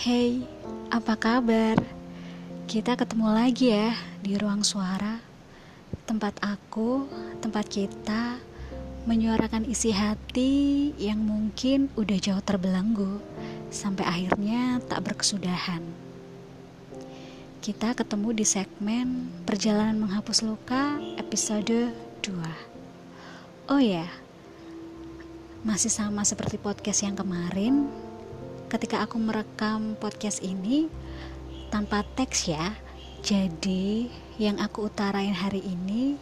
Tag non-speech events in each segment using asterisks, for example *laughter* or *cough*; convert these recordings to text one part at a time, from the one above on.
Hey, apa kabar? Kita ketemu lagi ya di ruang suara. Tempat aku, tempat kita menyuarakan isi hati yang mungkin udah jauh terbelenggu sampai akhirnya tak berkesudahan. Kita ketemu di segmen Perjalanan Menghapus Luka episode 2. Oh ya, masih sama seperti podcast yang kemarin, ketika aku merekam podcast ini tanpa teks ya. Jadi, yang aku utarain hari ini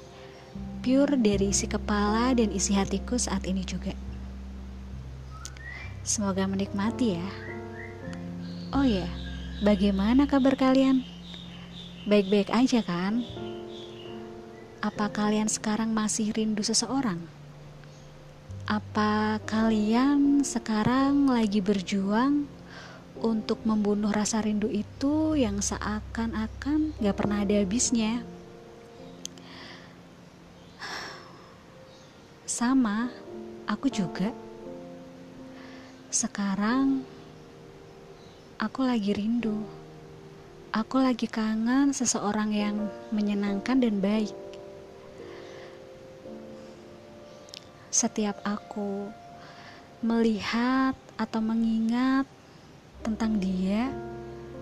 pure dari isi kepala dan isi hatiku saat ini juga. Semoga menikmati ya. Oh ya, bagaimana kabar kalian? Baik-baik aja kan? Apa kalian sekarang masih rindu seseorang? Apa kalian sekarang lagi berjuang untuk membunuh rasa rindu itu yang seakan-akan gak pernah ada habisnya? Sama, aku juga. Sekarang, aku lagi rindu. Aku lagi kangen seseorang yang menyenangkan dan baik. Setiap aku melihat atau mengingat tentang dia,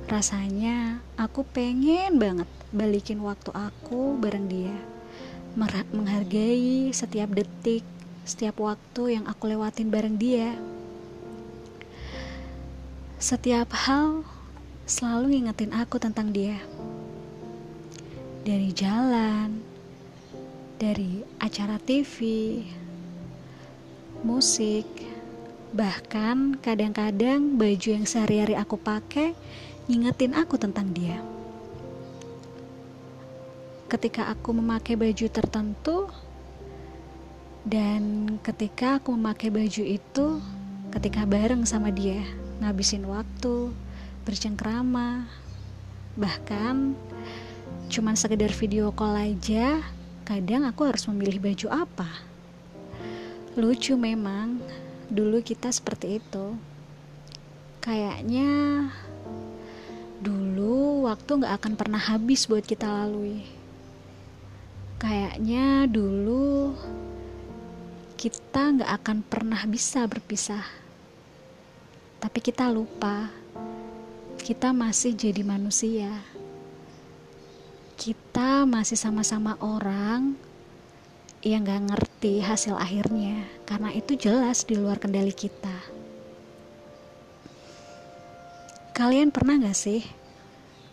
rasanya aku pengen banget balikin waktu aku bareng dia. Menghargai setiap detik, setiap waktu yang aku lewatin bareng dia. Setiap hal selalu ngingetin aku tentang dia. Dari jalan, dari acara TV, musik, bahkan kadang-kadang baju yang sehari-hari aku pakai ngingetin aku tentang dia. Ketika aku memakai baju tertentu, dan ketika aku memakai baju itu, ketika bareng sama dia, ngabisin waktu, bercengkrama, bahkan cuman sekedar video call aja, kadang aku harus memilih baju apa Lucu memang, dulu kita seperti itu. Kayaknya dulu waktu gak akan pernah habis buat kita lalui. Kayaknya dulu kita gak akan pernah bisa berpisah. Tapi kita lupa, kita masih jadi manusia. Kita masih sama-sama orang yang gak ngerti hasil akhirnya karena itu jelas di luar kendali kita. Kalian pernah gak sih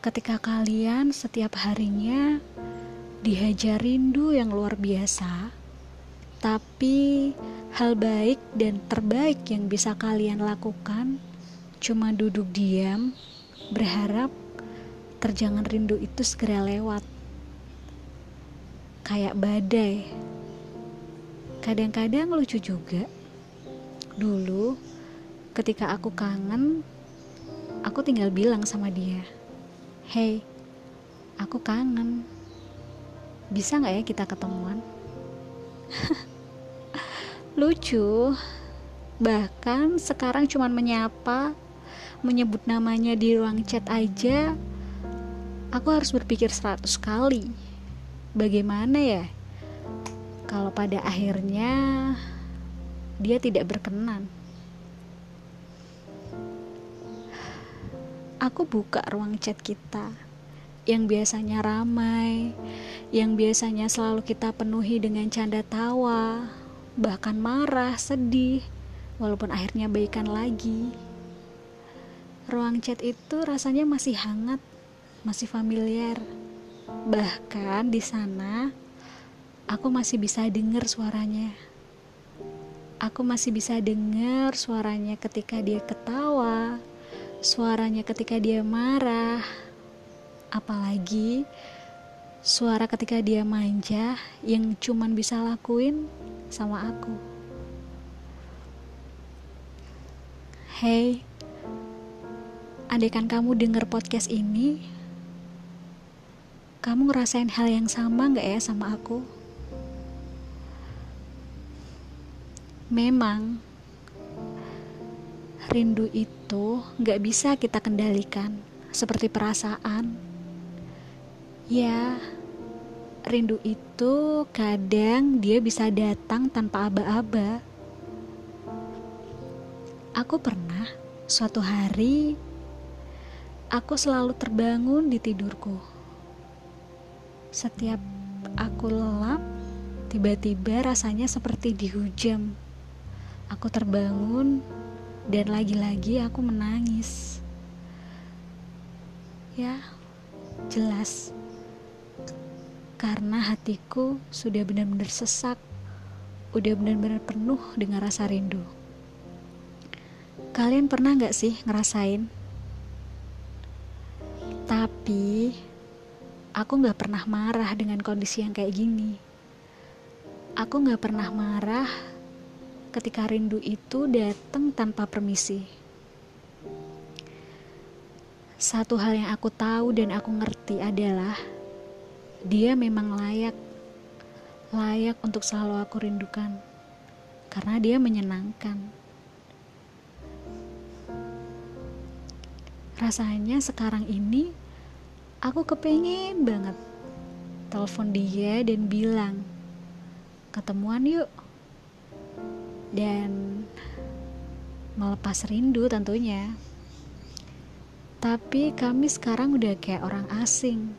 ketika kalian setiap harinya dihajar rindu yang luar biasa tapi hal baik dan terbaik yang bisa kalian lakukan cuma duduk diam berharap terjangan rindu itu segera lewat? Kayak badai Kadang-kadang lucu juga. Dulu, ketika aku kangen, aku tinggal bilang sama dia, "Hey, aku kangen. Bisa nggak ya kita ketemuan?" *laughs* lucu. Bahkan sekarang cuman menyapa, menyebut namanya di ruang chat aja, aku harus berpikir seratus kali. Bagaimana ya kalau pada akhirnya dia tidak berkenan. Aku buka ruang chat kita yang biasanya ramai, yang biasanya selalu kita penuhi dengan canda tawa, bahkan marah, sedih, walaupun akhirnya baikan lagi. Ruang chat itu rasanya masih hangat, masih familiar. Bahkan di sana aku masih bisa dengar suaranya. Aku masih bisa dengar suaranya ketika dia ketawa, suaranya ketika dia marah, apalagi suara ketika dia manja yang cuman bisa lakuin sama aku. Hey, andaikan kamu denger podcast ini, kamu ngerasain hal yang sama gak ya sama aku? Memang rindu itu gak bisa kita kendalikan seperti perasaan. Ya, rindu itu kadang dia bisa datang tanpa aba-aba. Aku pernah suatu hari aku selalu terbangun di tidurku. Setiap aku lelap, tiba-tiba rasanya seperti dihujam. Aku terbangun dan lagi-lagi aku menangis. Ya, jelas. Karena hatiku sudah benar-benar sesak, udah benar-benar penuh dengan rasa rindu. Kalian pernah gak sih ngerasain? Tapi aku gak pernah marah dengan kondisi yang kayak gini. Aku gak pernah marah ketika rindu itu datang tanpa permisi. Satu hal yang aku tahu dan aku ngerti adalah dia memang layak, layak untuk selalu aku rindukan karena dia menyenangkan. Rasanya sekarang ini aku kepengen banget telepon dia dan bilang, ketemuan yuk. Dan melepas rindu tentunya. Tapi kami sekarang udah kayak orang asing.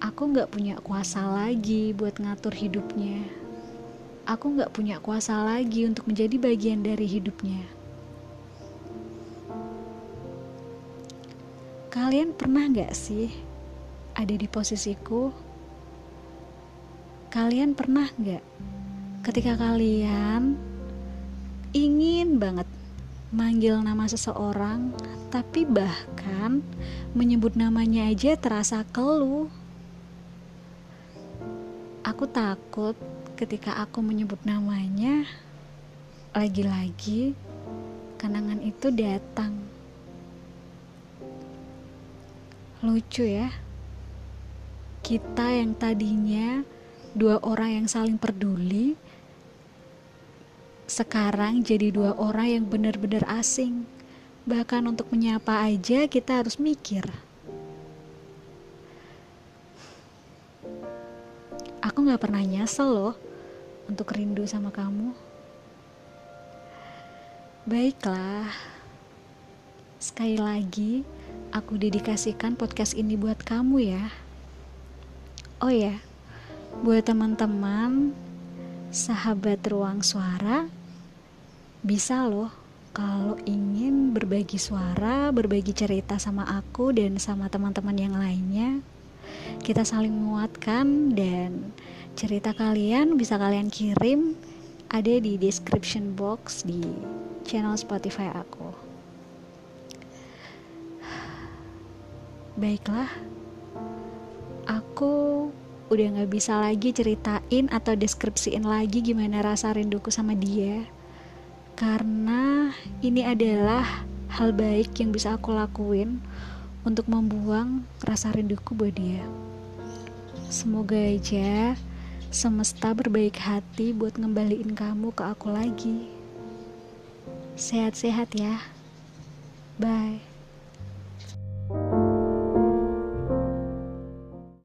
Aku gak punya kuasa lagi buat ngatur hidupnya. Aku gak punya kuasa lagi untuk menjadi bagian dari hidupnya. Kalian pernah gak sih ada di posisiku? Kalian pernah gak ketika kalian ingin banget manggil nama seseorang, tapi bahkan menyebut namanya aja terasa keluh? Aku takut ketika aku menyebut namanya, lagi-lagi kenangan itu datang Lucu ya. Kita yang tadinya dua orang yang saling peduli sekarang jadi dua orang yang benar-benar asing. Bahkan untuk menyapa aja kita harus mikir. Aku gak pernah nyesel loh untuk rindu sama kamu. Baiklah, sekali lagi aku dedikasikan podcast ini buat kamu ya. Oh ya, buat teman-teman, sahabat ruang suara, bisa loh kalau ingin berbagi suara, berbagi cerita sama aku dan sama teman-teman yang lainnya. Kita saling menguatkan dan cerita kalian bisa kalian kirim ada di description box di channel Spotify aku. Baiklah, aku udah gak bisa lagi ceritain atau deskripsiin lagi gimana rasa rinduku sama dia. Karena ini adalah hal baik yang bisa aku lakuin untuk membuang rasa rinduku buat dia. Semoga aja semesta berbaik hati buat ngembaliin kamu ke aku lagi. Sehat-sehat ya. Bye.